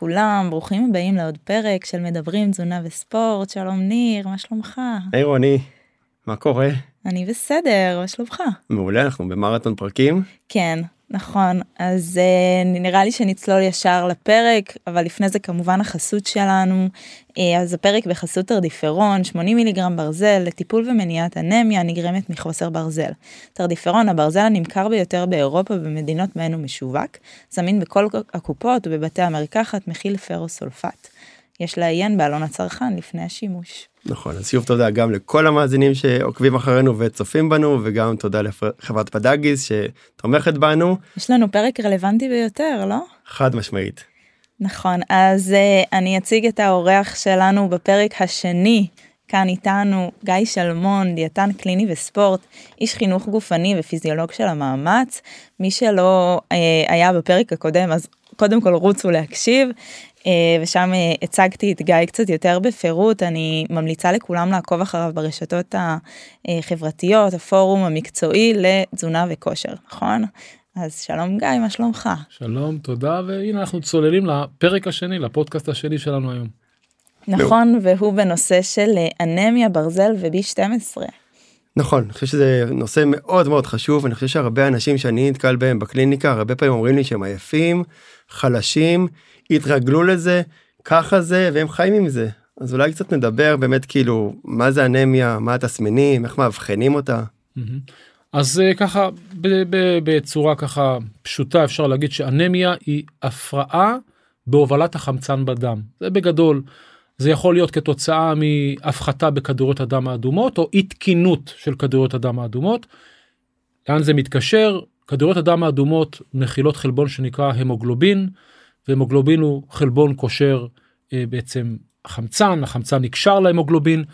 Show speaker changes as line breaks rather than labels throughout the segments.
לכולם, ברוכים הבאים לעוד פרק של מדברים תזונה וספורט, שלום ניר, מה שלומך?
היי רוני, מה קורה?
אני בסדר, מה שלומך?
מעולה, אנחנו במרתון פרקים.
כן, נכון, אז uh, נראה לי שנצלול ישר לפרק, אבל לפני זה כמובן החסות שלנו. Uh, אז הפרק בחסות תרדיפרון, 80 מיליגרם ברזל לטיפול ומניעת אנמיה הנגרמת מחוסר ברזל. תרדיפרון, הברזל הנמכר ביותר באירופה ובמדינות בהן הוא משווק, זמין בכל הקופות ובבתי המרקחת, מכיל פרוסולפט. יש לעיין בעלון הצרכן לפני השימוש.
נכון אז שוב תודה גם לכל המאזינים שעוקבים אחרינו וצופים בנו וגם תודה לחברת פדאגיס שתומכת בנו.
יש לנו פרק רלוונטי ביותר לא?
חד משמעית.
נכון אז uh, אני אציג את האורח שלנו בפרק השני כאן איתנו גיא שלמון דיאטן קליני וספורט איש חינוך גופני ופיזיולוג של המאמץ מי שלא uh, היה בפרק הקודם אז קודם כל רוצו להקשיב אה, ושם אה, הצגתי את גיא קצת יותר בפירוט אני ממליצה לכולם לעקוב אחריו ברשתות החברתיות הפורום המקצועי לתזונה וכושר נכון אז שלום גיא מה שלומך
שלום תודה והנה אנחנו צוללים לפרק השני לפודקאסט השני שלנו היום.
נכון והוא בנושא של אה, אנמיה ברזל ובי 12.
נכון אני חושב שזה נושא מאוד מאוד חשוב אני חושב שהרבה אנשים שאני נתקל בהם בקליניקה הרבה פעמים אומרים לי שהם עייפים חלשים התרגלו לזה ככה זה והם חיים עם זה אז אולי קצת נדבר באמת כאילו מה זה אנמיה מה התסמינים איך מאבחנים אותה.
אז אה, ככה בצורה ככה פשוטה אפשר להגיד שאנמיה היא הפרעה בהובלת החמצן בדם זה בגדול. זה יכול להיות כתוצאה מהפחתה בכדוריות הדם האדומות או אי תקינות של כדוריות הדם האדומות. לאן זה מתקשר? כדוריות הדם האדומות מכילות חלבון שנקרא המוגלובין והמוגלובין הוא חלבון קושר אה, בעצם חמצן, החמצן נקשר להמוגלובין,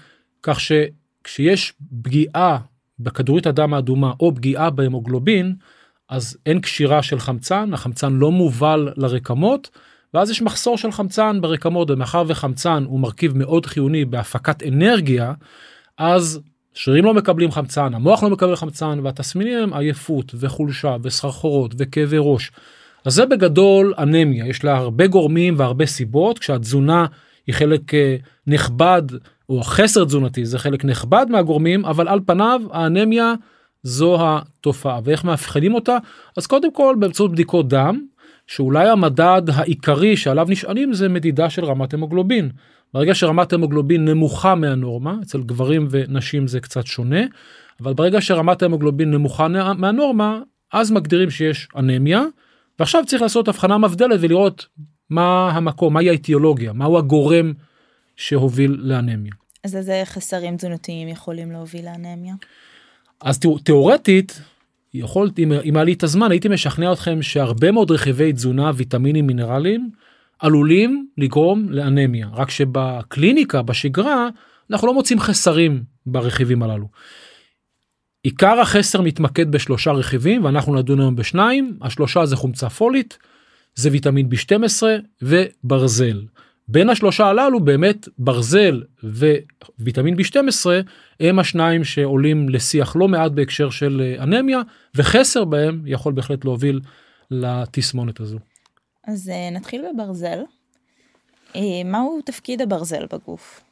כך שכשיש פגיעה בכדורית הדם האדומה או פגיעה בהמוגלובין, אז אין קשירה של חמצן, החמצן לא מובל לרקמות, ואז יש מחסור של חמצן ברקמות, ומאחר וחמצן הוא מרכיב מאוד חיוני בהפקת אנרגיה, אז שרירים לא מקבלים חמצן, המוח לא מקבל חמצן, והתסמינים הם עייפות וחולשה וסחרחורות וכאבי ראש. אז זה בגדול אנמיה, יש לה הרבה גורמים והרבה סיבות, כשהתזונה היא חלק אה, נכבד, או חסר תזונתי זה חלק נכבד מהגורמים, אבל על פניו האנמיה זו התופעה. ואיך מאבחנים אותה? אז קודם כל באמצעות בדיקות דם, שאולי המדד העיקרי שעליו נשענים זה מדידה של רמת המוגלובין. ברגע שרמת המוגלובין נמוכה מהנורמה, אצל גברים ונשים זה קצת שונה, אבל ברגע שרמת המוגלובין נמוכה מהנורמה, אז מגדירים שיש אנמיה, ועכשיו צריך לעשות הבחנה מבדלת ולראות מה המקום, מהי האיטיולוגיה, מהו הגורם שהוביל לאנמיה.
אז איזה חסרים תזונתיים יכולים להוביל לאנמיה?
אז תראו, תיאורטית, יכולתי, אם היה לי את הזמן, הייתי משכנע אתכם שהרבה מאוד רכיבי תזונה, ויטמינים, מינרלים, עלולים לגרום לאנמיה. רק שבקליניקה, בשגרה, אנחנו לא מוצאים חסרים ברכיבים הללו. עיקר החסר מתמקד בשלושה רכיבים ואנחנו נדון היום בשניים השלושה זה חומצה פולית זה ויטמין b12 וברזל. בין השלושה הללו באמת ברזל וויטמין b12 הם השניים שעולים לשיח לא מעט בהקשר של אה, אנמיה וחסר בהם יכול בהחלט להוביל לתסמונת הזו.
אז אה, נתחיל בברזל. אה, מהו תפקיד הברזל בגוף?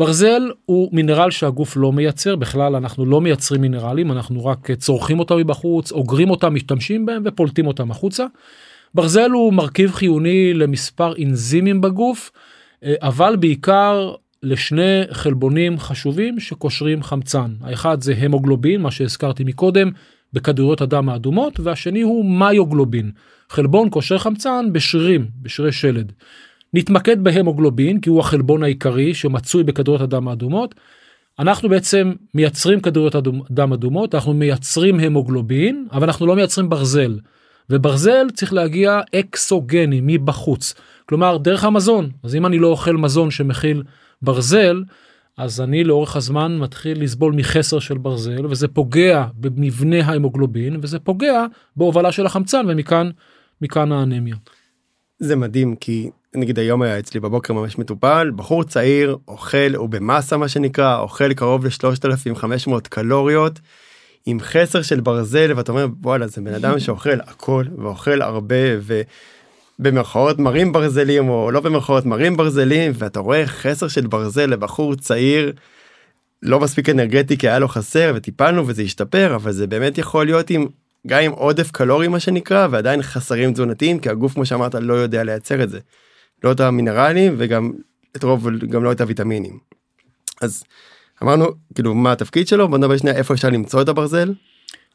ברזל הוא מינרל שהגוף לא מייצר בכלל אנחנו לא מייצרים מינרלים אנחנו רק צורכים אותם מבחוץ אוגרים אותם משתמשים בהם ופולטים אותם החוצה. ברזל הוא מרכיב חיוני למספר אנזימים בגוף אבל בעיקר לשני חלבונים חשובים שקושרים חמצן האחד זה המוגלובין מה שהזכרתי מקודם בכדוריות הדם האדומות והשני הוא מיוגלובין חלבון קושר חמצן בשרירים בשרירי שלד. נתמקד בהמוגלובין כי הוא החלבון העיקרי שמצוי בכדוריות הדם האדומות. אנחנו בעצם מייצרים כדוריות דם אדומות אנחנו מייצרים המוגלובין אבל אנחנו לא מייצרים ברזל. וברזל צריך להגיע אקסוגני מבחוץ כלומר דרך המזון אז אם אני לא אוכל מזון שמכיל ברזל אז אני לאורך הזמן מתחיל לסבול מחסר של ברזל וזה פוגע במבנה ההמוגלובין וזה פוגע בהובלה של החמצן ומכאן מכאן האנמיה.
זה מדהים כי נגיד היום היה אצלי בבוקר ממש מטופל בחור צעיר אוכל הוא במסה מה שנקרא אוכל קרוב ל-3500 קלוריות עם חסר של ברזל ואתה אומר וואלה זה בן אדם שאוכל הכל ואוכל הרבה במרכאות מרים ברזלים או לא במרכאות מרים ברזלים ואתה רואה חסר של ברזל לבחור צעיר. לא מספיק אנרגטי כי היה לו חסר וטיפלנו וזה השתפר אבל זה באמת יכול להיות עם גם עם עודף קלורי מה שנקרא ועדיין חסרים תזונתיים כי הגוף כמו שאמרת לא יודע לייצר את זה. לא את המינרלים וגם את רוב גם לא את הוויטמינים. אז אמרנו כאילו מה התפקיד שלו בוא נדבר שנייה איפה אפשר למצוא את הברזל.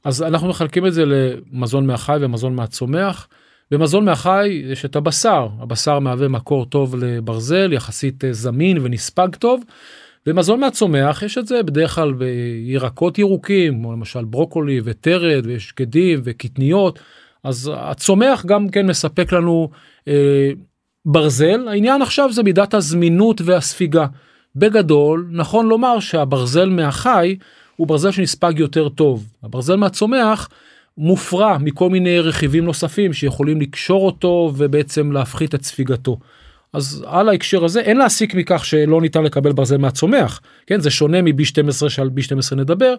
אז אנחנו מחלקים את זה למזון מהחי ומזון מהצומח. במזון מהחי יש את הבשר, הבשר מהווה מקור טוב לברזל יחסית אה, זמין ונספג טוב. במזון מהצומח יש את זה בדרך כלל בירקות ירוקים כמו למשל ברוקולי וטרד ויש שקדים וקטניות אז הצומח גם כן מספק לנו אה, ברזל העניין עכשיו זה מידת הזמינות והספיגה. בגדול נכון לומר שהברזל מהחי הוא ברזל שנספג יותר טוב הברזל מהצומח מופרע מכל מיני רכיבים נוספים שיכולים לקשור אותו ובעצם להפחית את ספיגתו. אז על ההקשר הזה אין להסיק מכך שלא ניתן לקבל ברזל מהצומח כן זה שונה מ-B12 שעל B12 נדבר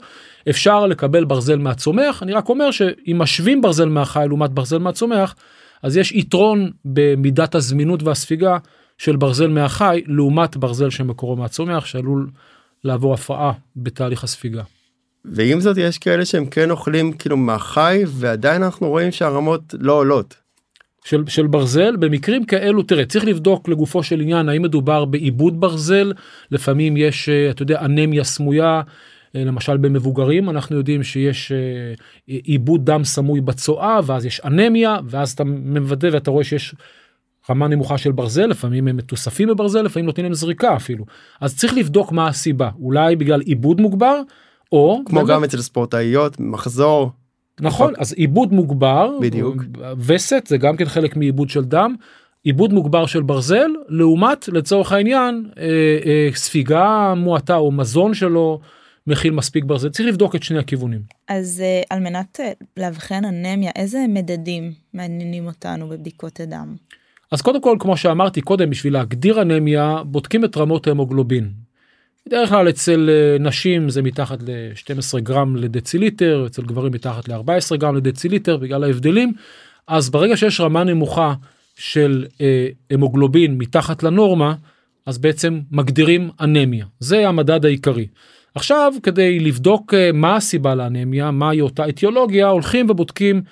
אפשר לקבל ברזל מהצומח אני רק אומר שאם משווים ברזל מהחי לעומת ברזל מהצומח אז יש יתרון במידת הזמינות והספיגה של ברזל מהחי לעומת ברזל שמקורו מהצומח שעלול לעבור הפרעה בתהליך הספיגה.
ועם זאת יש כאלה שהם כן אוכלים כאילו מהחי ועדיין אנחנו רואים שהרמות לא עולות.
של, של ברזל במקרים כאלו תראה צריך לבדוק לגופו של עניין האם מדובר בעיבוד ברזל. לפעמים יש אה, אתה יודע אנמיה סמויה אה, למשל במבוגרים אנחנו יודעים שיש אה, עיבוד דם סמוי בצואה ואז יש אנמיה ואז אתה מוודא ואתה רואה שיש רמה נמוכה של ברזל לפעמים הם מתוספים בברזל לפעמים נותנים להם זריקה אפילו. אז צריך לבדוק מה הסיבה אולי בגלל עיבוד מוגבר או
כמו באמת, גם אצל ספורטאיות מחזור
נכון אז עיבוד מוגבר
בדיוק
וסת זה גם כן חלק מעיבוד של דם עיבוד מוגבר של ברזל לעומת לצורך העניין אה, אה, ספיגה מועטה או מזון שלו מכיל מספיק ברזל צריך לבדוק את שני הכיוונים.
אז אה, על מנת אה, לאבחן אנמיה איזה מדדים מעניינים אותנו בבדיקות הדם.
אז קודם כל כמו שאמרתי קודם בשביל להגדיר אנמיה בודקים את רמות ההמוגלובין. בדרך כלל אצל אה, נשים זה מתחת ל-12 גרם לדציליטר אצל גברים מתחת ל-14 גרם לדציליטר בגלל ההבדלים אז ברגע שיש רמה נמוכה של אה, המוגלובין מתחת לנורמה אז בעצם מגדירים אנמיה זה המדד העיקרי. עכשיו כדי לבדוק אה, מה הסיבה לאנמיה מהי אותה אטיולוגיה הולכים ובודקים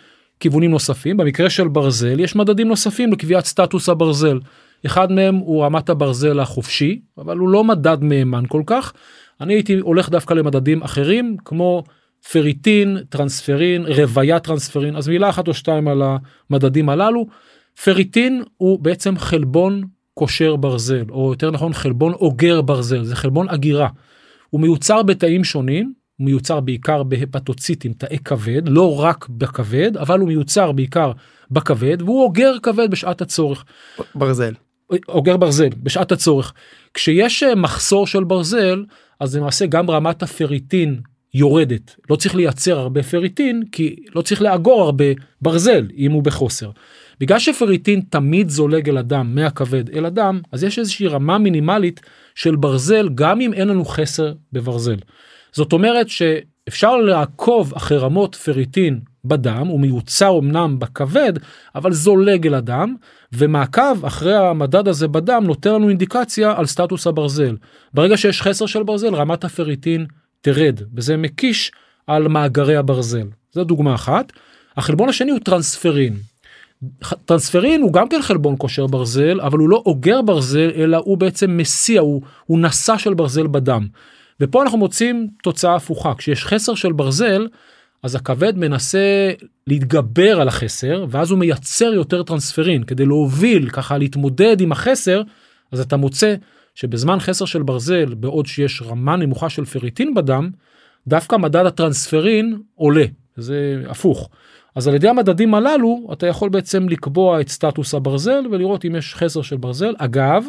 כיוונים נוספים במקרה של ברזל יש מדדים נוספים לקביעת סטטוס הברזל. אחד מהם הוא רמת הברזל החופשי אבל הוא לא מדד מהימן כל כך. אני הייתי הולך דווקא למדדים אחרים כמו פריטין טרנספרין רוויה טרנספרין אז מילה אחת או שתיים על המדדים הללו. פריטין הוא בעצם חלבון קושר ברזל או יותר נכון חלבון אוגר ברזל זה חלבון אגירה. הוא מיוצר בתאים שונים הוא מיוצר בעיקר בהפטוציטים תאי כבד לא רק בכבד אבל הוא מיוצר בעיקר בכבד והוא אוגר כבד בשעת הצורך.
ברזל.
אוגר ברזל בשעת הצורך. כשיש אה, מחסור של ברזל אז למעשה גם רמת הפריטין יורדת לא צריך לייצר הרבה פריטין כי לא צריך לאגור הרבה ברזל אם הוא בחוסר. בגלל שפריטין תמיד זולג אל הדם מהכבד אל הדם אז יש איזושהי רמה מינימלית של ברזל גם אם אין לנו חסר בברזל. זאת אומרת שאפשר לעקוב אחרי רמות פריטין בדם הוא מיוצר אמנם בכבד אבל זולג אל הדם ומעקב אחרי המדד הזה בדם נותן לנו אינדיקציה על סטטוס הברזל. ברגע שיש חסר של ברזל רמת הפריטין תרד וזה מקיש על מאגרי הברזל. זו דוגמה אחת. החלבון השני הוא טרנספרין. טרנספרין הוא גם כן חלבון קושר ברזל אבל הוא לא אוגר ברזל אלא הוא בעצם מסיע הוא, הוא נשא של ברזל בדם. ופה אנחנו מוצאים תוצאה הפוכה כשיש חסר של ברזל אז הכבד מנסה להתגבר על החסר ואז הוא מייצר יותר טרנספרין. כדי להוביל ככה להתמודד עם החסר אז אתה מוצא שבזמן חסר של ברזל בעוד שיש רמה נמוכה של פריטין בדם דווקא מדד הטרנספרין עולה. זה הפוך. אז על ידי המדדים הללו אתה יכול בעצם לקבוע את סטטוס הברזל ולראות אם יש חסר של ברזל. אגב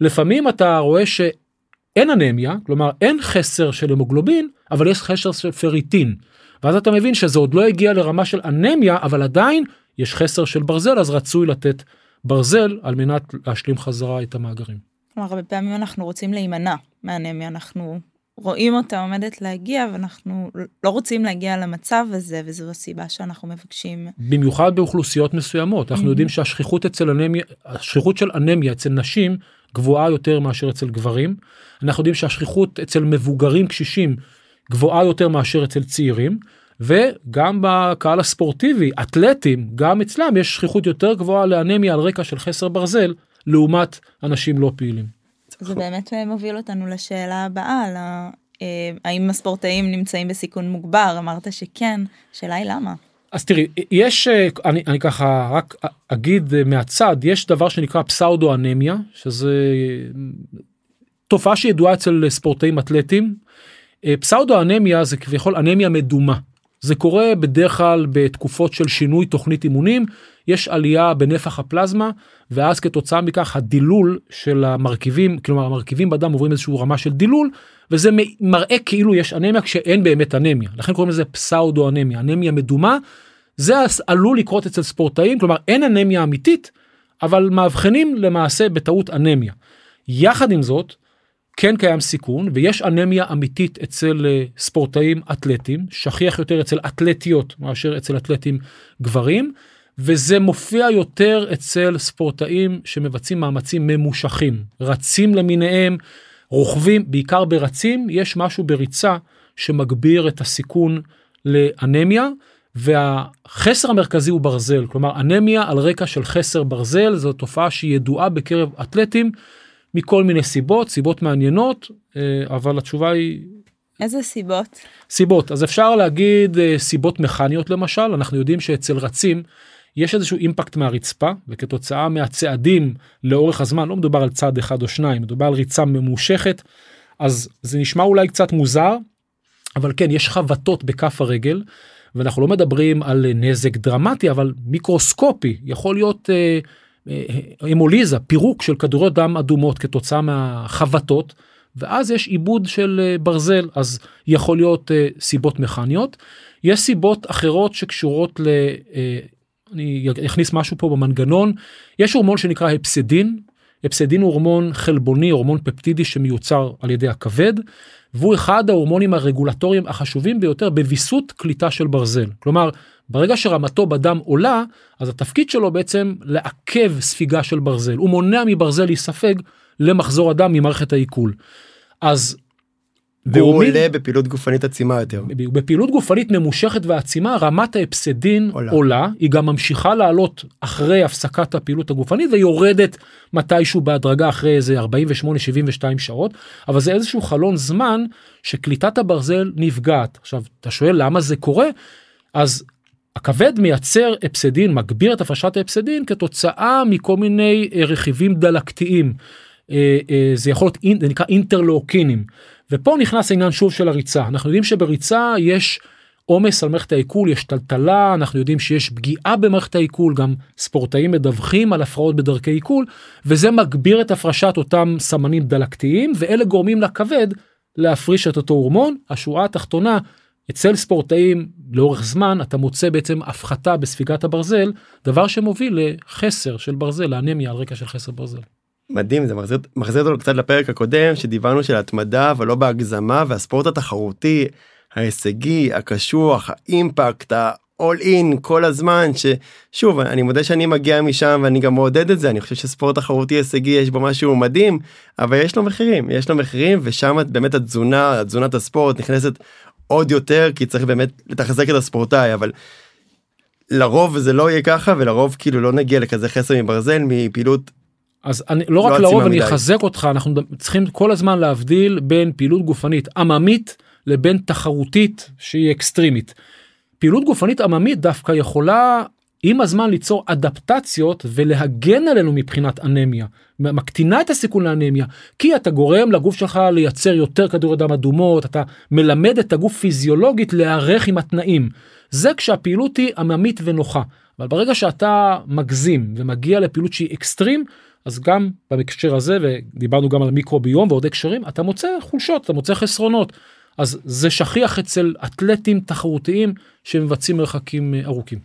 לפעמים אתה רואה שאין אנמיה כלומר אין חסר של המוגלובין אבל יש חסר של פריטין ואז אתה מבין שזה עוד לא הגיע לרמה של אנמיה אבל עדיין יש חסר של ברזל אז רצוי לתת ברזל על מנת להשלים חזרה את המאגרים.
כלומר הרבה פעמים אנחנו רוצים להימנע מאנמיה אנחנו רואים אותה עומדת להגיע ואנחנו לא רוצים להגיע למצב הזה וזו הסיבה שאנחנו מבקשים.
במיוחד באוכלוסיות מסוימות אנחנו
Mhm.
יודעים שהשכיחות אצל אנמיה השכיחות של אנמיה אצל נשים גבוהה יותר מאשר אצל גברים אנחנו יודעים שהשכיחות אצל מבוגרים קשישים גבוהה יותר מאשר אצל צעירים וגם בקהל הספורטיבי אתלטים גם אצלם יש שכיחות יותר גבוהה לאנמיה על רקע של חסר ברזל לעומת אנשים לא פעילים.
זה באמת מוביל אותנו לשאלה הבאה, על אה, האם הספורטאים נמצאים בסיכון מוגבר? אמרת שכן, השאלה היא למה.
אז תראי יש אה, אני, אני ככה רק אגיד אה, מהצד יש דבר שנקרא פסאודו אנמיה שזה תופעה שידועה אצל ספורטאים אתלטים. אה, פסאודו אנמיה זה כביכול אנמיה מדומה. זה קורה בדרך כלל בתקופות של שינוי תוכנית אימונים יש עלייה בנפח הפלזמה ואז כתוצאה מכך הדילול של המרכיבים כלומר המרכיבים בדם עוברים איזושהי רמה של דילול וזה מראה כאילו יש אנמיה כשאין באמת אנמיה לכן קוראים לזה פסאודו אנמיה אנמיה מדומה. זה עלול לקרות אצל ספורטאים כלומר אין אנמיה אמיתית אבל מאבחנים למעשה בטעות אנמיה. יחד עם זאת כן קיים סיכון ויש אנמיה אמיתית אצל אה, ספורטאים אתלטים שכיח יותר אצל אתלטיות מאשר אצל אתלטים גברים וזה מופיע יותר אצל ספורטאים שמבצעים מאמצים ממושכים. רצים למיניהם רוכבים בעיקר ברצים יש משהו בריצה שמגביר את הסיכון לאנמיה והחסר המרכזי הוא ברזל. כלומר אנמיה על רקע של חסר ברזל זו תופעה שהיא ידועה בקרב אתלטים מכל מיני סיבות סיבות מעניינות אה, אבל התשובה היא
איזה סיבות?
סיבות אז אפשר להגיד אה, סיבות מכניות למשל אנחנו יודעים שאצל רצים יש איזשהו אימפקט מהרצפה וכתוצאה מהצעדים לאורך הזמן לא מדובר על צעד אחד או שניים מדובר על ריצה ממושכת אז זה נשמע אולי קצת מוזר אבל כן יש חבטות בכף הרגל ואנחנו לא מדברים על נזק דרמטי אבל מיקרוסקופי יכול להיות אה, המוליזה פירוק של כדורי דם אדומות כתוצאה מהחבטות ואז יש עיבוד של אה, ברזל. אז יכול להיות אה, סיבות מכניות. יש סיבות אחרות שקשורות ל... אה, אני אכניס משהו פה במנגנון. יש הורמון שנקרא הפסדין. הפסדין הוא הורמון חלבוני הורמון פפטידי שמיוצר על ידי הכבד והוא אחד ההורמונים הרגולטוריים החשובים ביותר בוויסות קליטה של ברזל. כלומר ברגע שרמתו בדם עולה אז התפקיד שלו בעצם לעכב ספיגה של ברזל הוא מונע מברזל להיספג למחזור הדם ממערכת העיכול. אז
והוא
גורמים-
עולה בפעילות גופנית עצימה יותר.
בפעילות גופנית ממושכת ועצימה רמת האפסדין
עולה.
עולה. היא גם ממשיכה לעלות אחרי הפסקת הפעילות הגופנית ויורדת מתישהו בהדרגה אחרי איזה 48 72 שעות אבל זה איזשהו חלון זמן שקליטת הברזל נפגעת עכשיו אתה שואל למה זה קורה אז הכבד מייצר אפסדין מגביר את הפרשת האפסדין כתוצאה מכל מיני אה, רכיבים דלקתיים. אה, אה, זה יכול להיות זה נקרא אינטרלוקינים ופה נכנס העניין שוב של הריצה. אנחנו יודעים שבריצה יש עומס על מערכת העיכול יש טלטלה אנחנו יודעים שיש פגיעה במערכת העיכול גם ספורטאים מדווחים על הפרעות בדרכי עיכול וזה מגביר את הפרשת אותם סמנים דלקתיים ואלה גורמים לכבד להפריש את אותו הורמון. השורה התחתונה אצל ספורטאים לאורך זמן אתה מוצא בעצם הפחתה בספיגת הברזל דבר שמוביל לחסר של ברזל לאנמיה על רקע של חסר ברזל.
מדהים זה מחזיר מחזיר אותנו קצת לפרק הקודם שדיברנו של התמדה אבל לא בהגזמה והספורט התחרותי ההישגי הקשוח האימפקט ה-all in כל הזמן ששוב אני מודה שאני מגיע משם ואני גם מעודד את זה אני חושב שספורט תחרותי הישגי יש בו משהו מדהים אבל יש לו מחירים יש לו מחירים ושם באמת התזונה תזונת הספורט נכנסת עוד יותר כי צריך באמת לתחזק את הספורטאי אבל. לרוב זה לא יהיה ככה ולרוב כאילו לא נגיע לכזה חסר מברזל מפעילות
אז אני לא
לא
רק לרוב אני. אחזק אותך אנחנו צריכים כל הזמן להבדיל בין פעילות גופנית עממית לבין תחרותית שהיא אקסטרימית. פעילות גופנית עממית דווקא יכולה עם הזמן ליצור אדפטציות ולהגן עלינו מבחינת אנמיה. מקטינה את הסיכון לאנמיה כי אתה גורם לגוף שלך לייצר יותר כדורי דם אדומות אתה מלמד את הגוף פיזיולוגית להיערך עם התנאים. זה כשהפעילות היא עממית ונוחה. אבל ברגע שאתה מגזים ומגיע לפעילות שהיא אקסטרים אז גם בהקשר הזה ודיברנו גם על מיקרוביום ועוד הקשרים אתה מוצא חולשות אתה מוצא חסרונות. אז זה שכיח אצל אתלטים תחרותיים שמבצעים מרחקים אה, ארוכים.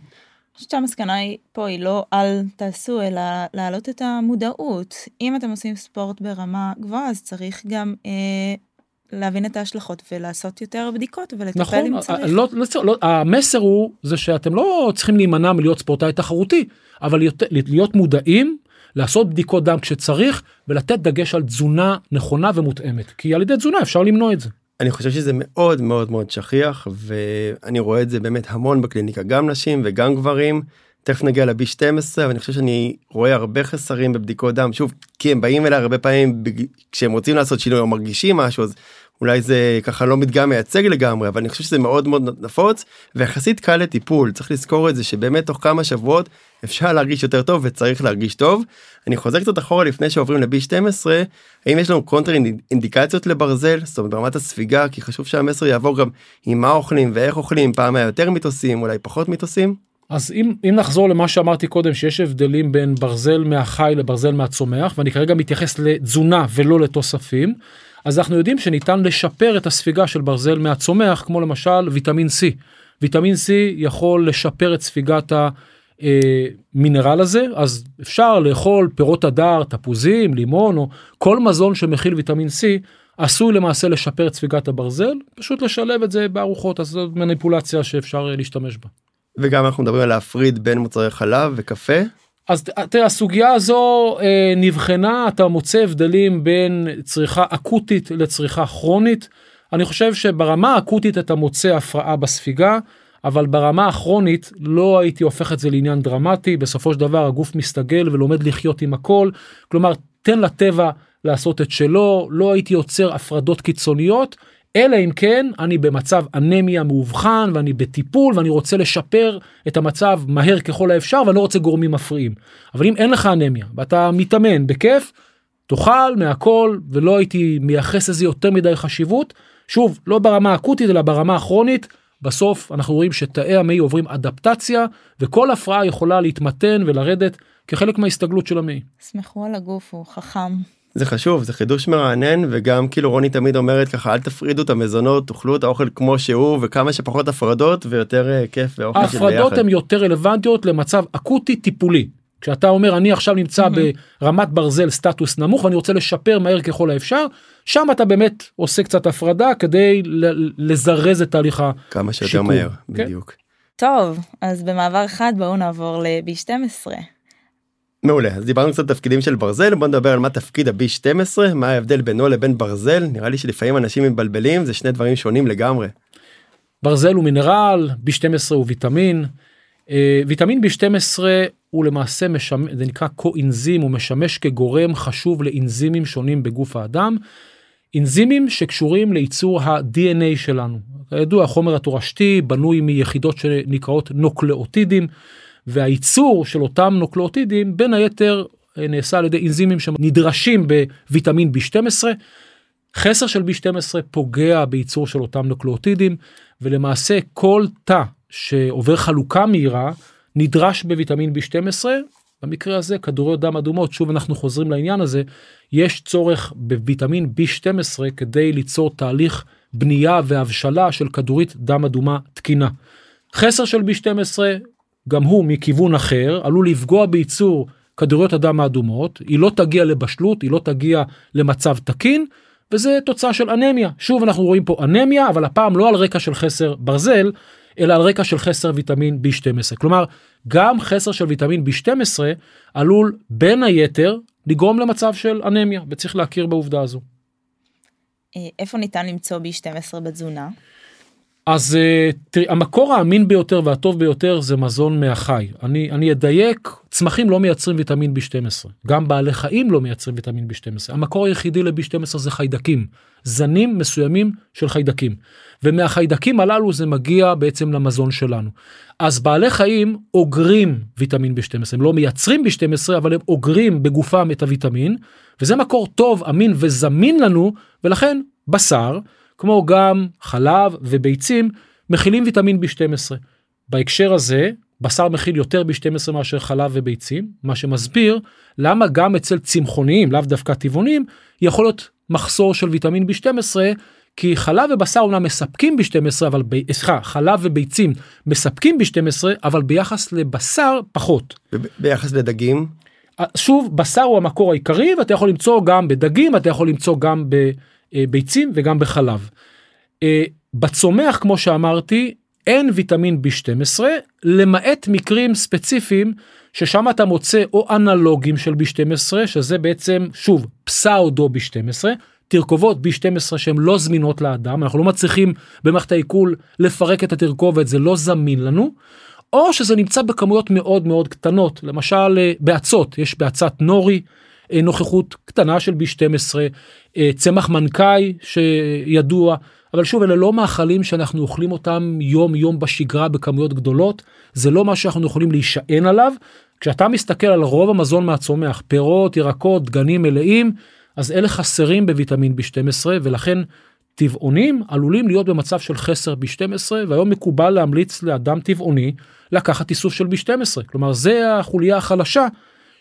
אני חושבת שהמסקנה היא פה היא לא אל תעשו, אלא להעלות את המודעות. אם אתם עושים ספורט ברמה גבוהה, אז צריך גם אה, להבין את ההשלכות ולעשות יותר בדיקות ולטפל
נכון,
אם צריך.
לא, לא, לא, המסר הוא זה שאתם לא צריכים להימנע מלהיות ספורטאי תחרותי, אבל להיות, להיות מודעים, לעשות בדיקות דם כשצריך ולתת דגש על תזונה נכונה ומותאמת, כי על ידי תזונה אפשר למנוע את זה.
אני חושב שזה מאוד מאוד מאוד שכיח ואני רואה את זה באמת המון בקליניקה גם נשים וגם גברים. תכף נגיע לבי 12 אבל אני חושב שאני רואה הרבה חסרים בבדיקות דם שוב כי הם באים אליי הרבה פעמים כשהם רוצים לעשות שינוי או מרגישים משהו אז אולי זה ככה לא מדגם מייצג לגמרי אבל אני חושב שזה מאוד מאוד נפוץ ויחסית קל לטיפול צריך לזכור את זה שבאמת תוך כמה שבועות אפשר להרגיש יותר טוב וצריך להרגיש טוב. אני חוזר קצת אחורה לפני שעוברים לבי 12 האם יש לנו קונטר אינדיקציות לברזל זאת אומרת ברמת הספיגה כי חשוב שהמסר יעבור גם עם מה אוכלים ואיך אוכלים פעם היה יותר מיתוסים אולי פחות מיתוסים.
אז אם, אם נחזור למה שאמרתי קודם שיש הבדלים בין ברזל מהחי לברזל מהצומח ואני כרגע מתייחס לתזונה ולא לתוספים אז אנחנו יודעים שניתן לשפר את הספיגה של ברזל מהצומח כמו למשל ויטמין C. ויטמין C יכול לשפר את ספיגת המינרל הזה אז אפשר לאכול פירות הדר תפוזים לימון או כל מזון שמכיל ויטמין C עשוי למעשה לשפר את ספיגת הברזל פשוט לשלב את זה בארוחות אז זאת מניפולציה שאפשר להשתמש בה.
וגם אנחנו מדברים על להפריד בין מוצרי חלב וקפה.
אז תראה הסוגיה הזו אה, נבחנה אתה מוצא הבדלים בין צריכה אקוטית לצריכה כרונית. אני חושב שברמה האקוטית אתה מוצא הפרעה בספיגה אבל ברמה הכרונית לא הייתי הופך את זה לעניין דרמטי בסופו של דבר הגוף מסתגל ולומד לחיות עם הכל כלומר תן לטבע לעשות את שלו לא הייתי יוצר הפרדות קיצוניות אלא אם כן אני במצב אנמיה מאובחן ואני בטיפול ואני רוצה לשפר את המצב מהר ככל האפשר ואני לא רוצה גורמים מפריעים. אבל אם אין לך אנמיה ואתה מתאמן בכיף, תאכל מהכל ולא הייתי מייחס לזה יותר מדי חשיבות. שוב, לא ברמה האקוטית אלא ברמה הכרונית. בסוף אנחנו רואים שתאי המעי עוברים אדפטציה וכל הפרעה יכולה להתמתן ולרדת כחלק מההסתגלות של המעי.
סמכו על הגוף, הוא חכם.
זה חשוב זה חידוש מרענן וגם כאילו רוני תמיד אומרת ככה אל תפרידו את המזונות תאכלו את האוכל כמו שהוא וכמה שפחות הפרדות ויותר uh, כיף ואוכל של ביחד.
ההפרדות הן יותר רלוונטיות למצב אקוטי טיפולי. כשאתה אומר אני עכשיו נמצא mm-hmm. ברמת ברזל סטטוס נמוך ואני רוצה לשפר מהר ככל האפשר שם אתה באמת עושה קצת הפרדה כדי לזרז את תהליך השיקום.
כמה שיותר מהר כן? בדיוק.
טוב אז במעבר אחד בואו נעבור לבי 12.
מעולה אז דיברנו קצת תפקידים של ברזל בוא נדבר על מה תפקיד הבי 12 מה ההבדל בינו לבין ברזל נראה לי שלפעמים אנשים מבלבלים זה שני דברים שונים לגמרי.
ברזל הוא מינרל בי 12 הוא ויטמין. אה, ויטמין בי 12 הוא למעשה משמש זה נקרא קואינזים הוא משמש כגורם חשוב לאנזימים שונים בגוף האדם. אנזימים שקשורים לייצור ה-DNA שלנו. כידוע החומר התורשתי בנוי מיחידות שנקראות נוקלאוטידים. והייצור של אותם נוקלאוטידים בין היתר אה, נעשה על ידי אנזימים שנדרשים בוויטמין B12. חסר של B12 פוגע בייצור של אותם נוקלאוטידים ולמעשה כל תא שעובר חלוקה מהירה נדרש בוויטמין B12 במקרה הזה כדוריות דם אדומות. שוב אנחנו חוזרים לעניין הזה. יש צורך בוויטמין B12 כדי ליצור תהליך בנייה והבשלה של כדורית דם אדומה תקינה. חסר של B12 גם הוא מכיוון אחר עלול לפגוע בייצור כדוריות הדם האדומות. היא לא תגיע לבשלות היא לא תגיע למצב תקין וזה תוצאה של אנמיה. שוב אנחנו רואים פה אנמיה אבל הפעם לא על רקע של חסר ברזל אלא על רקע של חסר ויטמין B12 כלומר גם חסר של ויטמין B12 עלול בין היתר לגרום למצב של אנמיה וצריך להכיר בעובדה הזו.
אה, איפה ניתן למצוא B12 בתזונה?
אז אה, תראי המקור האמין ביותר והטוב ביותר זה מזון מהחי. אני אני אדייק צמחים לא מייצרים ויטמין b12 גם בעלי חיים לא מייצרים ויטמין b12 המקור היחידי ל-b12 זה חיידקים. זנים מסוימים של חיידקים. ומהחיידקים הללו זה מגיע בעצם למזון שלנו. אז בעלי חיים אוגרים ויטמין b12 הם לא מייצרים b12 אבל הם אוגרים בגופם את הוויטמין. וזה מקור טוב אמין וזמין לנו ולכן בשר. כמו גם חלב וביצים מכילים ויטמין B12. בהקשר הזה בשר מכיל יותר B12 מאשר חלב וביצים מה שמסביר למה גם אצל צמחוניים לאו דווקא טבעונים יכול להיות מחסור של ויטמין B12 כי חלב ובשר אומנם מספקים B12 אבל סליחה חלב וביצים מספקים B12 אבל ביחס לבשר פחות.
ביחס לדגים?
שוב בשר הוא המקור העיקרי ואתה יכול למצוא גם בדגים אתה יכול למצוא גם אה, ביצים וגם בחלב. אה, בצומח כמו שאמרתי אין ויטמין B12 למעט מקרים ספציפיים ששם אתה מוצא או אנלוגים של B12 שזה בעצם שוב פסאודו B12 תרכובות B12 שהן לא זמינות לאדם אנחנו לא מצליחים במערכת העיכול לפרק את התרכובת זה לא זמין לנו. או שזה נמצא בכמויות מאוד מאוד קטנות למשל אה, באצות יש באצת נורי אה, נוכחות קטנה של B12 אה, צמח מנקאי שידוע אבל שוב אלה לא מאכלים שאנחנו אוכלים אותם יום יום בשגרה בכמויות גדולות זה לא מה שאנחנו יכולים להישען עליו. כשאתה מסתכל על רוב המזון מהצומח פירות ירקות דגנים מלאים אז אלה חסרים בוויטמין B12 ולכן טבעונים עלולים להיות במצב של חסר B12 והיום מקובל להמליץ לאדם טבעוני לקחת איסוף של B12 כלומר זה החוליה החלשה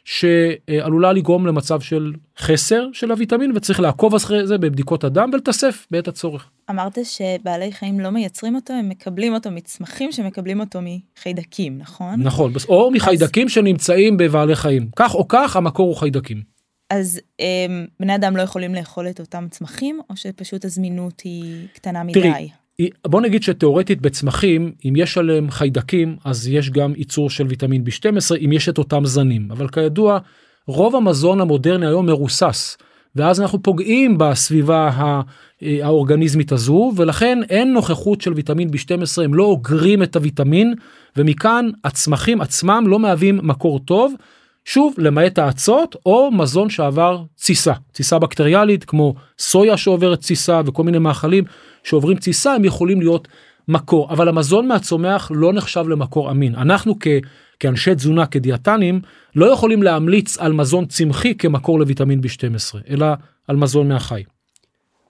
שעלולה לגרום למצב של חסר של הוויטמין וצריך לעקוב אחרי זה בבדיקות הדם ולתסף בעת הצורך.
אמרת שבעלי חיים לא מייצרים אותו הם מקבלים אותו מצמחים שמקבלים אותו מחיידקים נכון
נכון או מחיידקים אז... שנמצאים בבעלי חיים כך או כך המקור הוא חיידקים.
אז הם, בני אדם לא יכולים לאכול את אותם צמחים או שפשוט הזמינות היא קטנה מדי. תראי,
בוא נגיד שתאורטית בצמחים אם יש עליהם חיידקים אז יש גם ייצור של ויטמין b12 אם יש את אותם זנים אבל כידוע רוב המזון המודרני היום מרוסס ואז אנחנו פוגעים בסביבה האורגניזמית הזו ולכן אין נוכחות של ויטמין b12 הם לא אוגרים את הוויטמין ומכאן הצמחים עצמם לא מהווים מקור טוב. שוב למעט האצות או מזון שעבר תסיסה. תסיסה בקטריאלית כמו סויה שעוברת תסיסה וכל מיני מאכלים שעוברים תסיסה הם יכולים להיות מקור. אבל המזון מהצומח לא נחשב למקור אמין. אנחנו כ, כאנשי תזונה כדיאטנים לא יכולים להמליץ על מזון צמחי כמקור לויטמין b12 אלא על מזון מהחי.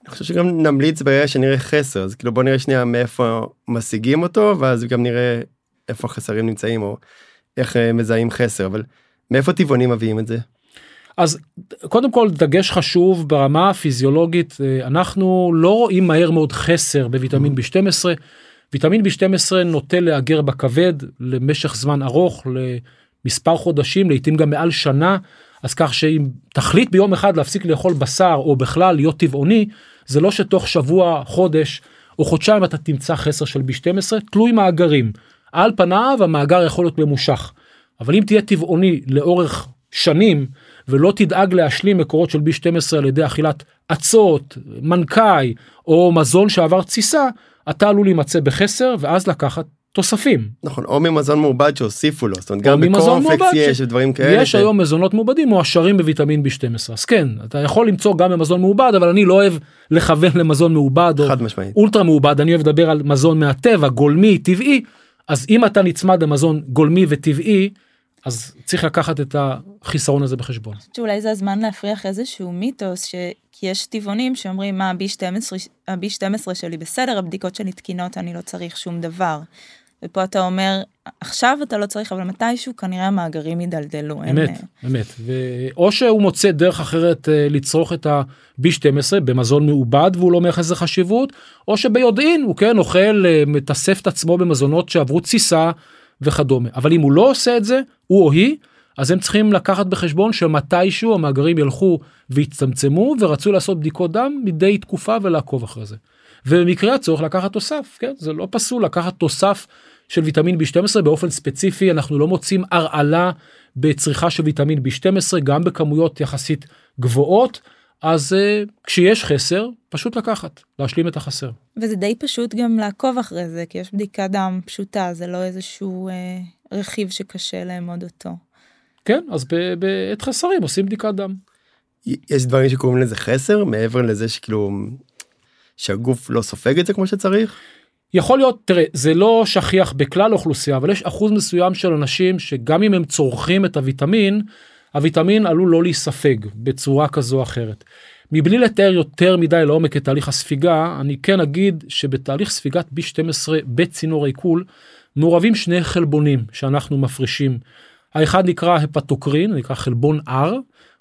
אני חושב שגם נמליץ ברגע שנראה חסר אז כאילו בוא נראה שנייה מאיפה משיגים אותו ואז גם נראה איפה החסרים נמצאים או איך אה, מזהים חסר אבל מאיפה טבעונים מביאים את זה.
אז קודם כל דגש חשוב ברמה הפיזיולוגית אה, אנחנו לא רואים מהר מאוד חסר בוויטמין mm-hmm. b12. ויטמין b12 נוטה להגר בכבד למשך זמן ארוך למספר חודשים לעתים גם מעל שנה אז כך שאם תחליט ביום אחד להפסיק לאכול בשר או בכלל להיות טבעוני זה לא שתוך שבוע חודש או חודשיים אתה תמצא חסר של b12 תלוי מאגרים על פניו המאגר יכול להיות ממושך אבל אם תהיה טבעוני לאורך שנים ולא תדאג להשלים מקורות של B12 על ידי אכילת אצות, מנקאי או מזון שעבר תסיסה, אתה עלול להימצא בחסר ואז לקחת תוספים.
נכון, או ממזון מעובד שהוסיפו לו, זאת אומרת גם בקורנפלקס יש ודברים כאלה.
יש ש... היום מזונות מעובדים מועשרים בוויטמין B12, אז כן, אתה יכול למצוא גם במזון מעובד, אבל אני לא אוהב לכוון למזון מעובד או אולטרה מעובד, אני אוהב לדבר על מזון מהטבע, גולמי, טבעי, אז אם אתה נצמד למזון גולמי וטבעי, אז צריך לקחת את החיסרון הזה בחשבון.
שאולי זה הזמן להפריח איזשהו מיתוס ש... כי יש טבעונים שאומרים מה ה-B12, ה-B12 שלי בסדר הבדיקות שלי תקינות אני לא צריך שום דבר. ופה אתה אומר עכשיו אתה לא צריך אבל מתישהו כנראה המאגרים ידלדלו.
אמת אין... אמת ו... או שהוא מוצא דרך אחרת אה, לצרוך את ה-B12 במזון מעובד והוא לא מייחס לזה חשיבות או שביודעין הוא כן אוכל אה, מתאסף את עצמו במזונות שעברו תסיסה וכדומה. אבל אם הוא לא עושה את זה הוא או היא אז הם צריכים לקחת בחשבון שמתישהו המאגרים ילכו ויצטמצמו ורצו לעשות בדיקות דם מדי תקופה ולעקוב אחרי זה. ובמקרה הצורך לקחת תוסף כן? זה לא פסול לקחת תוסף של ויטמין b12 באופן ספציפי אנחנו לא מוצאים הרעלה בצריכה של ויטמין b12 גם בכמויות יחסית גבוהות אז uh, כשיש חסר פשוט לקחת להשלים את החסר.
וזה די פשוט גם לעקוב אחרי זה כי יש בדיקת דם פשוטה זה לא איזשהו uh, רכיב שקשה לאמוד אותו.
כן אז בעת חסרים עושים בדיקת דם.
יש דברים שקוראים לזה חסר מעבר לזה שכאילו שהגוף לא סופג את זה כמו שצריך.
יכול להיות תראה זה לא שכיח בכלל האוכלוסייה אבל יש אחוז מסוים של אנשים שגם אם הם צורכים את הוויטמין הוויטמין עלול לא להיספג בצורה כזו או אחרת. מבלי לתאר יותר מדי לעומק את תהליך הספיגה אני כן אגיד שבתהליך ספיגת B12 בצינור העיכול מעורבים שני חלבונים שאנחנו מפרישים. האחד נקרא הפטוקרין נקרא חלבון R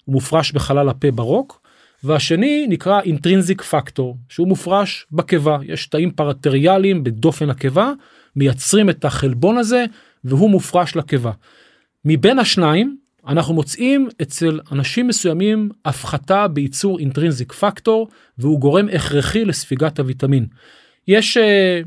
הוא מופרש בחלל הפה ברוק והשני נקרא אינטרינזיק פקטור שהוא מופרש בקיבה יש תאים פרטריאליים בדופן הקיבה מייצרים את החלבון הזה והוא מופרש לקיבה. מבין השניים אנחנו מוצאים אצל אנשים מסוימים הפחתה בייצור אינטרינזיק פקטור והוא גורם הכרחי לספיגת הוויטמין. יש אה,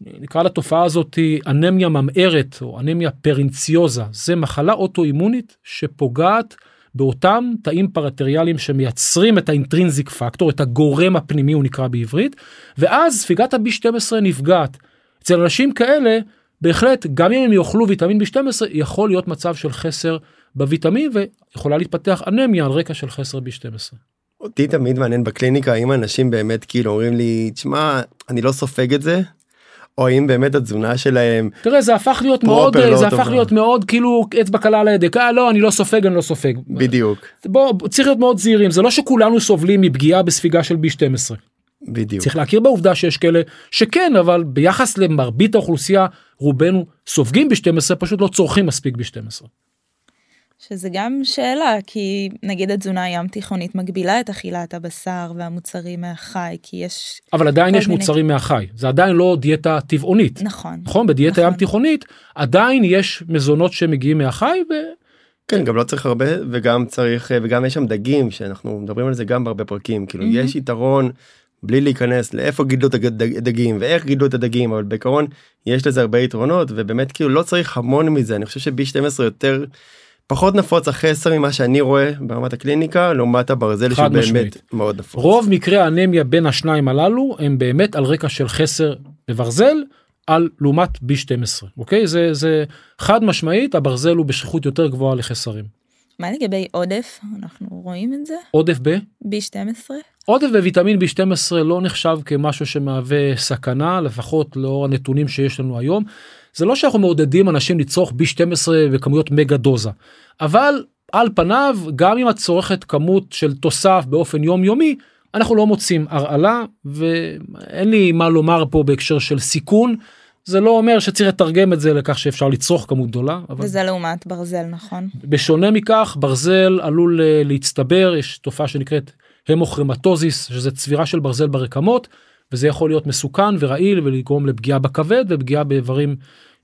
נקרא לתופעה הזאת אנמיה ממארת או אנמיה פרינציוזה זה מחלה אוטואימונית שפוגעת באותם תאים פרטריאליים שמייצרים את האינטרינזיק פקטור את הגורם הפנימי הוא נקרא בעברית ואז ספיגת ה-B12 נפגעת. אצל אנשים כאלה בהחלט גם אם הם יאכלו ויטמין B12 יכול להיות מצב של חסר בוויטמין ויכולה להתפתח אנמיה על רקע של חסר B12.
אותי תמיד מעניין בקליניקה האם אנשים באמת כאילו אומרים לי תשמע אני לא סופג את זה או אם באמת התזונה שלהם
תראה זה הפך להיות מאוד
לא
זה. הפך להיות מאוד כאילו אצבע קלה על ההדק אה לא אני לא סופג אני לא סופג
בדיוק
בוא צריך להיות מאוד זהירים זה לא שכולנו סובלים מפגיעה בספיגה של B12
בדיוק
צריך להכיר בעובדה שיש כאלה שכן אבל ביחס למרבית האוכלוסייה רובנו סופגים ב-12 פשוט לא צורכים מספיק ב-12.
שזה גם שאלה, כי נגיד התזונה הים תיכונית מגבילה את אכילת הבשר והמוצרים מהחי, כי יש...
אבל עדיין יש
מיני-
מוצרים מהחי זה עדיין לא דיאטה טבעונית
נכון.
נכון בדיאטה
נכון.
ים תיכונית עדיין יש מזונות שמגיעים מהחי ו...
כן גם לא צריך הרבה וגם צריך וגם יש שם דגים שאנחנו מדברים על זה גם בהרבה פרקים כאילו
מהמם.
יש יתרון בלי להיכנס לאיפה גידלו את הדגים ואיך גידלו את הדגים אבל בעיקרון יש לזה הרבה יתרונות ובאמת כאילו לא צריך המון מזה אני חושב שב-12 יותר פחות נפוץ החסר ממה שאני רואה ברמת הקליניקה לעומת הברזל
חד
שהוא באמת
משמעית.
מאוד נפוץ.
רוב מקרי האנמיה בין השניים הללו הם באמת על רקע של חסר בברזל על לעומת B12 אוקיי זה זה חד משמעית הברזל הוא בשכיחות יותר גבוהה לחסרים.
מה לגבי עודף? אנחנו רואים את זה?
עודף ב?
B12?
עודף בוויטמין B12 לא נחשב כמשהו שמהווה סכנה לפחות לאור הנתונים שיש לנו היום. זה לא שאנחנו מעודדים אנשים לצרוך B12 בכמויות מגה דוזה אבל על פניו גם אם את צורכת כמות של תוסף באופן יומיומי אנחנו לא מוצאים הרעלה ואין לי מה לומר פה בהקשר של סיכון. זה לא אומר שצריך לתרגם את זה לכך שאפשר לצרוך כמות גדולה אבל
וזה לעומת ברזל, נכון?
בשונה מכך ברזל עלול אה, להצטבר. יש תופעה שנקראת המוכרמטוזיס שזה צבירה של ברזל ברקמות וזה יכול להיות מסוכן ורעיל ולגרום לפגיעה בכבד ופגיעה באיברים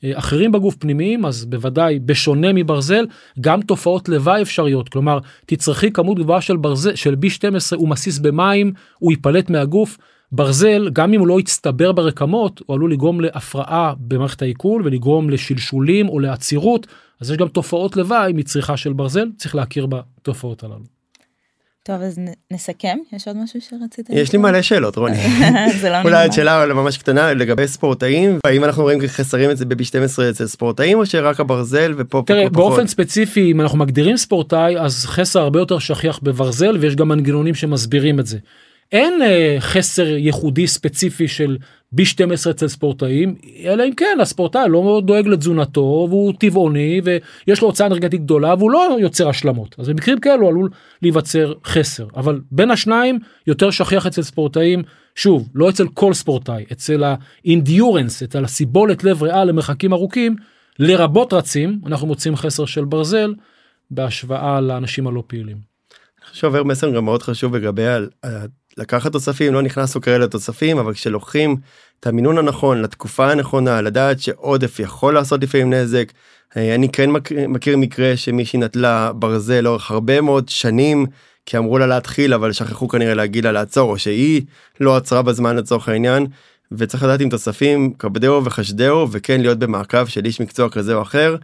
אה, אחרים בגוף פנימיים אז בוודאי בשונה מברזל גם תופעות לוואי אפשריות. כלומר תצרכי כמות גבוהה של ברזל של B12 הוא מסיס במים הוא ייפלט מהגוף. ברזל גם אם הוא לא יצטבר ברקמות הוא עלול לגרום להפרעה במערכת העיכול ולגרום לשלשולים או לעצירות. אז יש גם תופעות לוואי מצריכה של ברזל צריך להכיר בתופעות הללו.
טוב, אז נסכם? יש עוד משהו שרצית
יש לי? מלא שאלות רוני.
זה לא
אולי שאלה ממש קטנה לגבי ספורטאים האם אנחנו רואים חסרים את זה ב-12 אצל ספורטאים או שרק הברזל ופה
תראה
פה
באופן
פחות?
ספציפי אם אנחנו מגדירים ספורטאי אז חסר הרבה יותר שכיח בברזל ויש גם מנגנונים שמסבירים את זה. אין אה, חסר ייחודי ספציפי של B12 אצל ספורטאים אלא אם כן הספורטאי לא דואג לתזונתו והוא טבעוני ויש לו הוצאה אנרגטית גדולה והוא לא יוצר השלמות אז במקרים כאלו עלול להיווצר חסר אבל בין השניים יותר שכיח אצל ספורטאים שוב לא אצל כל ספורטאי אצל האינדיורנס אצל הסיבולת לב ריאה למרחקים ארוכים לרבות רצים אנחנו מוצאים חסר של ברזל בהשוואה לאנשים הלא פעילים.
שעובר מסר גם מאוד חשוב לגבי לקחת תוספים לא נכנסנו כרגע לתוספים אבל כשלוקחים את המינון הנכון לתקופה הנכונה לדעת שעודף יכול לעשות לפעמים נזק. אה, אני כן מכיר, מכיר מקרה שמישהי נטלה ברזל לאורך הרבה מאוד שנים כי אמרו לה להתחיל אבל שכחו כנראה להגיד לה לעצור או שהיא לא עצרה בזמן לצורך העניין. וצריך לדעת עם תוספים כבדהו וחשדהו וכן להיות במעקב של איש מקצוע כזה או אחר.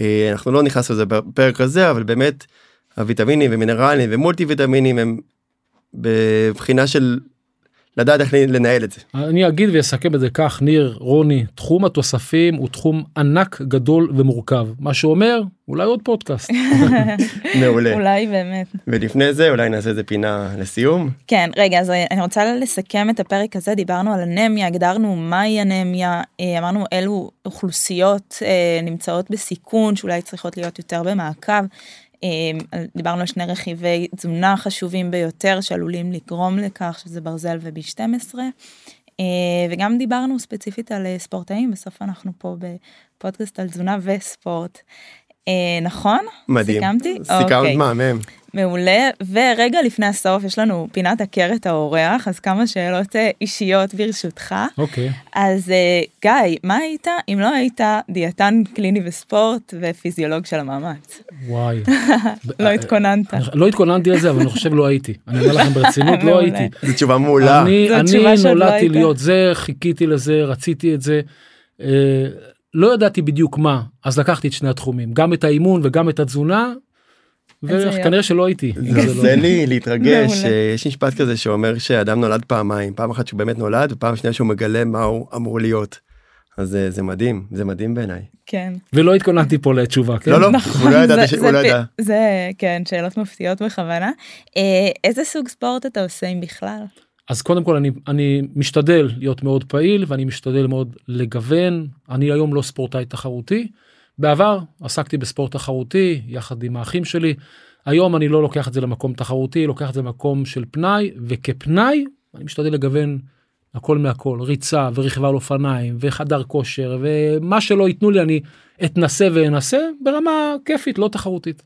אה, אנחנו לא נכנס לזה בפרק הזה אבל באמת הוויטמינים ומינרלים ומולטי ויטמינים הם בבחינה של לדעת איך לנהל את זה.
אני אגיד ואסכם את זה כך ניר רוני תחום התוספים הוא תחום ענק גדול ומורכב מה שאומר אולי עוד פודקאסט.
מעולה.
אולי באמת.
ולפני זה אולי נעשה איזה פינה לסיום.
כן, רגע, אז אני רוצה לסכם את הפרק הזה, דיברנו על אנמיה, הגדרנו מהי אנמיה, אה, אמרנו אילו אוכלוסיות אה, נמצאות בסיכון, שאולי צריכות להיות יותר במעקב. אה, דיברנו על שני רכיבי תזונה חשובים ביותר שעלולים לגרום לכך, שזה ברזל ו-B12. אה, וגם דיברנו ספציפית על אה, ספורטאים, בסוף אנחנו פה בפודקאסט על תזונה וספורט. אה, נכון?
מדהים.
סיכמתי?
סיכמת
אוקיי.
מהמם.
מעולה, ורגע לפני הסוף יש לנו פינת את האורח, אז כמה שאלות אה, אישיות ברשותך.
אוקיי.
אז אה, גיא, מה היית אם לא היית דיאטן קליני וספורט ופיזיולוג של המאמץ?
וואי.
לא התכוננת.
אני- לא התכוננתי לזה אבל אני חושב לא הייתי. אני אומר לכם ברצינות לא. הייתי.
זו תשובה מעולה.
אני,
לא
נולדתי. להיות זה, חיכיתי לזה, רציתי את זה. אה, לא ידעתי בדיוק מה, אז לקחתי את שני התחומים, גם את האימון וגם את התזונה, וכנראה שלא הייתי.
זה
לא-
לי להתרגש. אה, יש משפט כזה שאומר שאדם נולד פעמיים, פעם אחת שהוא באמת נולד ופעם שנייה שהוא מגלה מה הוא אמור להיות. אז זה- זה מדהים, זה מדהים בעיניי.
כן.
ולא התכוננתי פה לתשובה, כן?
לא, לא, הוא לא ידע,
זה- זה
לא.
זה, כן, שאלות מפתיעות בכוונה. אה, איזה סוג ספורט אתה עושה אם בכלל?
אז קודם כל אני, אני משתדל להיות מאוד פעיל ואני משתדל מאוד לגוון. אני היום לא ספורטאי תחרותי. בעבר עסקתי בספורט תחרותי יחד עם האחים שלי. היום אני לא לוקח את זה למקום תחרותי, לוקח את זה למקום של פנאי, וכפנאי אני משתדל לגוון הכל מהכל, ריצה ורכיבה על אופניים וחדר כושר ומה שלא ייתנו לי אני אתנסה ואנסה ברמה כיפית לא תחרותית.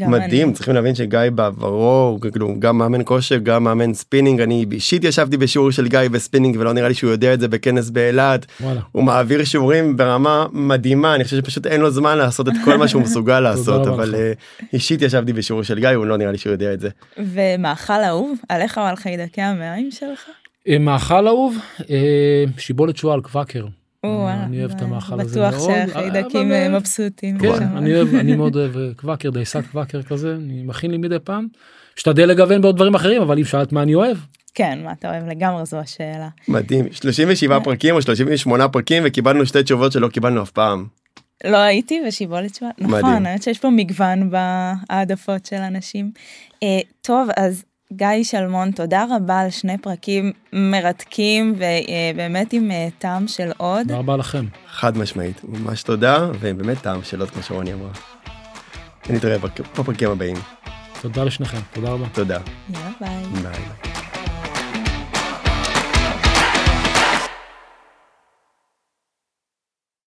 מדהים,
אני.
צריכים להבין שגיא בעברו, כאילו, גם מאמן כושר, גם מאמן ספינינג, אני אישית ישבתי בשיעור של גיא בספינינג ולא נראה לי שהוא יודע את זה בכנס באילת. הוא מעביר שיעורים ברמה מדהימה, אני חושב שפשוט אין לו זמן לעשות את כל מה שהוא מסוגל לעשות, אבל. אה, אישית ישבתי בשיעור של גיא, הוא לא נראה לי שהוא יודע את זה.
ומאכל אהוב? עליך או על חיידקי המעיים שלך?
אה, מאכל אהוב אה, שיבולת שועל קוואקר. אני אוהב את
זה
המאכל הזה
בטוח
מאוד.
שהחיידקים
אבל,
אה,
אה,
מבסוטים.
כן. אני אוהב, אני מאוד אוהב אה, קוואקר, דייסת קוואקר כזה, אני מכין לי מדי פעם. משתדל לגוון בעוד דברים אחרים, אבל אם שאלת מה אני אוהב,
כן, מה אתה אוהב לגמרי זו השאלה.
מדהים, 37 פרקים או 38 פרקים וקיבלנו שתי תשובות שלא קיבלנו אף פעם.
לא הייתי ושיבולת שועל. נכון. האמת שיש פה מגוון בהעדפות של אנשים. אה, טוב, אז גיא שלמון, תודה רבה על שני פרקים מרתקים ובאמת עם אה, טעם של עוד.
תודה רבה לכם.
חד משמעית, ממש תודה, ובאמת טעם שאלות כמו שרוני אמרה. נתראה בפרקים הבאים,
תודה לשניכם, תודה רבה.
תודה,
יאללה ביי.
ביי.